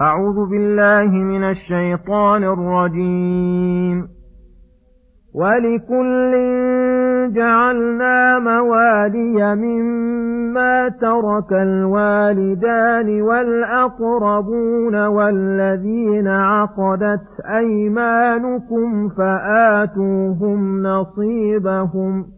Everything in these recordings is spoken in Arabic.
أعوذ بالله من الشيطان الرجيم. ولكل جعلنا موالي مما ترك الوالدان والأقربون والذين عقدت أيمانكم فآتوهم نصيبهم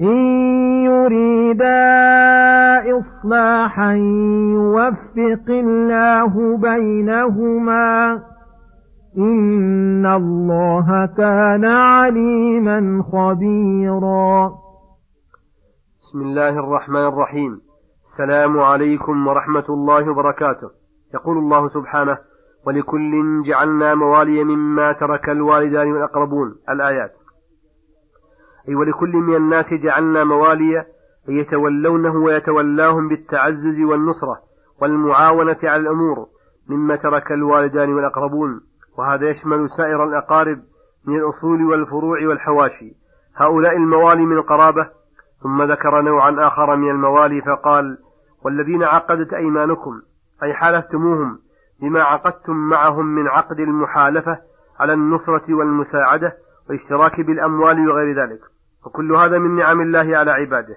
إن يريدا إصلاحا يوفق الله بينهما إن الله كان عليما خبيرا. بسم الله الرحمن الرحيم. السلام عليكم ورحمة الله وبركاته. يقول الله سبحانه ولكل جعلنا موالي مما ترك الوالدان والأقربون. الآيات. أي ولكل من الناس جعلنا موالي أن يتولونه ويتولاهم بالتعزز والنصرة والمعاونة على الأمور مما ترك الوالدان والأقربون وهذا يشمل سائر الأقارب من الأصول والفروع والحواشي. هؤلاء الموالي من القرابة. ثم ذكر نوعا آخر من الموالي فقال والذين عقدت أيمانكم أي حالفتموهم بما عقدتم معهم من عقد المحالفة على النصرة والمساعدة والاشتراك بالأموال وغير ذلك. وكل هذا من نعم الله على عباده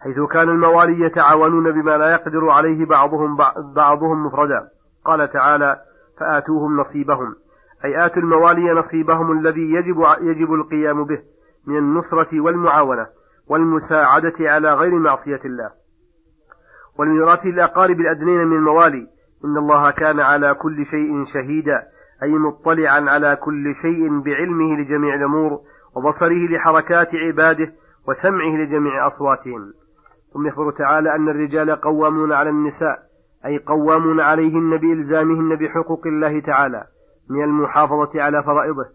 حيث كان الموالي يتعاونون بما لا يقدر عليه بعضهم بعضهم مفردا. قال تعالى فآتوهم نصيبهم. أي آتوا الموالي نصيبهم الذي يجب يجب القيام به من النصرة والمعاونة والمساعدة على غير معصية الله. والميراث الأقارب الأدنين من الموالي إن الله كان على كل شيء شهيدا. أي مطلعا على كل شيء بعلمه لجميع الأمور وبصره لحركات عباده وسمعه لجميع أصواتهم. ثم يخبر تعالى أن الرجال قوامون على النساء أي قوامون عليهن بإلزامهن بحقوق الله تعالى من المحافظة على فرائضه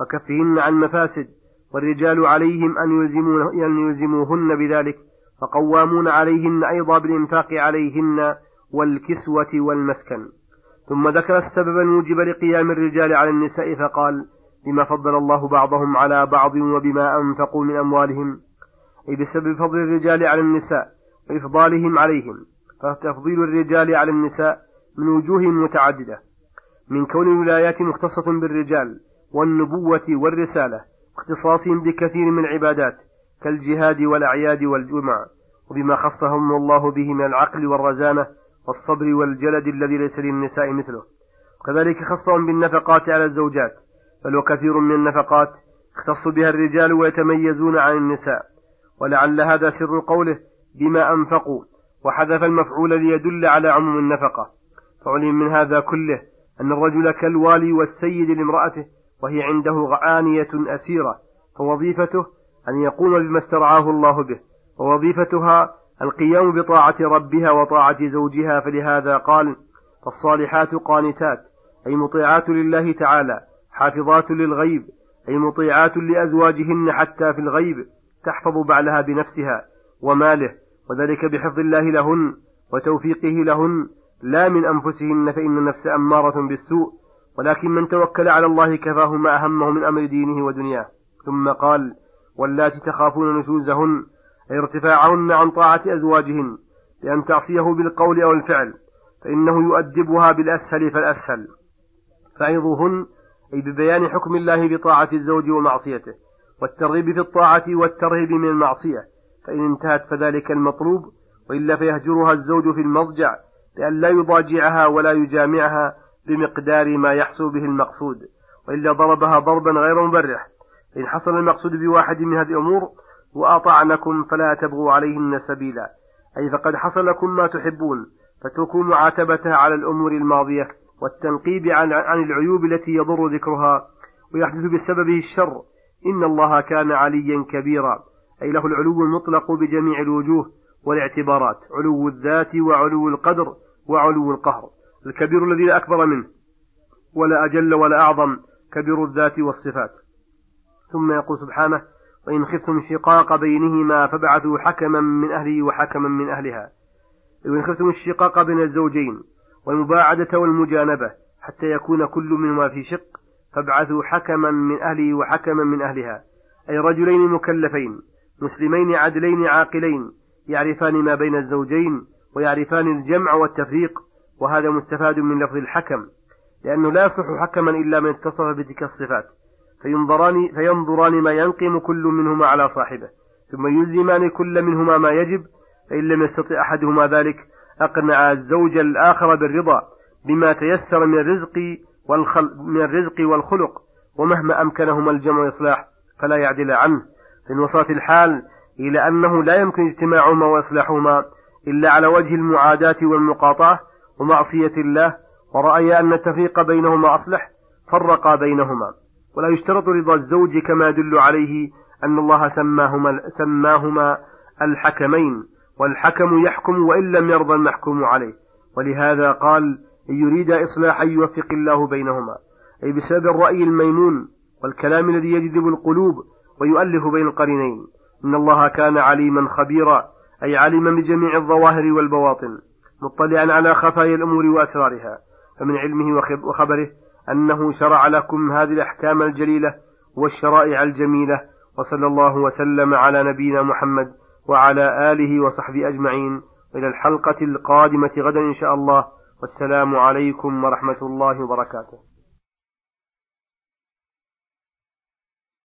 وكفهن عن مفاسد والرجال عليهم أن, يلزموهن بذلك فقوامون عليهن أيضا بالإنفاق عليهن والكسوة والمسكن. ثم ذكر السبب الموجب لقيام الرجال على النساء فقال بما فضل الله بعضهم على بعض وبما أنفقوا من أموالهم أي بسبب فضل الرجال على النساء وإفضالهم عليهم فتفضيل الرجال على النساء من وجوه متعددة من كون الولايات مختصة بالرجال والنبوة والرسالة واختصاصهم بكثير من العبادات كالجهاد والأعياد والجمع وبما خصهم الله به من العقل والرزانة والصبر والجلد الذي ليس للنساء مثله. وكذلك خصهم بالنفقات على الزوجات بل وكثير من النفقات اختص بها الرجال ويتميزون عن النساء. ولعل هذا سر قوله بما أنفقوا وحذف المفعول ليدل على عموم النفقة. فعلم من هذا كله أن الرجل كالوالي والسيد لامرأته وهي عنده عانية أسيرة فوظيفته أن يقوم بما استرعاه الله به ووظيفتها القيام بطاعة ربها وطاعة زوجها فلهذا قال فالصالحات قانتات أي مطيعات لله تعالى حافظات للغيب أي مطيعات لأزواجهن حتى في الغيب تحفظ بعلها بنفسها وماله وذلك بحفظ الله لهن وتوفيقه لهن لا من أنفسهن فإن النفس أمارة بالسوء ولكن من توكل على الله كفاه ما أهمه من أمر دينه ودنياه. ثم قال واللاتي تخافون نشوزهن أي ارتفاعهن عن طاعة أزواجهن بأن تعصيه بالقول أو الفعل فإنه يؤدبها بالأسهل فالأسهل. فعظوهن أي ببيان حكم الله بطاعة الزوج ومعصيته والترغيب في الطاعة والترهيب من المعصية. فإن انتهت فذلك المطلوب وإلا فيهجرها الزوج في المضجع بأن لا يضاجعها ولا يجامعها بمقدار ما يحصل به المقصود. وإلا ضربها ضربا غير مبرح. إن حصل المقصود بواحد من هذه الأمور وأطعنكم فلا تبغوا عليهن سبيلا. أي فقد حصل لكم ما تحبون فتركوا معاتبتها على الأمور الماضية والتنقيب عن, عن العيوب التي يضر ذكرها ويحدث بسببه الشر. إن الله كان عليا كبيرا. أي له العلو المطلق بجميع الوجوه والاعتبارات علو الذات وعلو القدر وعلو القهر. الكبير الذي لا أكبر منه ولا أجل ولا أعظم كبير الذات والصفات. ثم يقول سبحانه وإن خفتم شقاق بينهما فبعثوا حكما من أهله وحكما من أهلها. وإن خفتم الشقاق بين الزوجين والمباعدة والمجانبة حتى يكون كل منهما في شق فابعثوا حكما من أهله وحكما من أهلها. أي رجلين مكلفين مسلمين عدلين عاقلين يعرفان ما بين الزوجين ويعرفان الجمع والتفريق وهذا مستفاد من لفظ الحكم لأنه لا يصلح حكما إلا من اتصف بتلك الصفات. فينظران, فينظران ما ينقم كل منهما على صاحبه. ثم يلزمان كل منهما ما يجب فإن لم يستطع أحدهما ذلك أقنع الزوج الآخر بالرضا بما تيسر من الرزق والخل من الرزق والخلق ومهما أمكنهما الجمع والإصلاح فلا يعدل عنه. فإن وصلت الحال إلى أنه لا يمكن اجتماعهما وإصلاحهما إلا على وجه المعاداة والمقاطعة ومعصية الله ورأي أن التفريق بينهما أصلح فرقا بينهما. ولا يشترط رضا الزوج كما يدل عليه أن الله سماهما, سماهما الحكمين والحكم يحكم وإن لم يرضى المحكوم عليه. ولهذا قال إن يريد إصلاحا يوفق الله بينهما. أي بسبب الرأي الميمون والكلام الذي يجذب القلوب ويؤلف بين القرينين. إن الله كان عليما خبيرا أي علما بجميع الظواهر والبواطن مطلعا على خفايا الأمور وأسرارها. فمن علمه وخبره أنه شرع لكم هذه الأحكام الجليلة والشرائع الجميلة وصلى الله وسلم على نبينا محمد وعلى آله وصحبه أجمعين. إلى الحلقة القادمة غدا إن شاء الله. والسلام عليكم ورحمة الله وبركاته.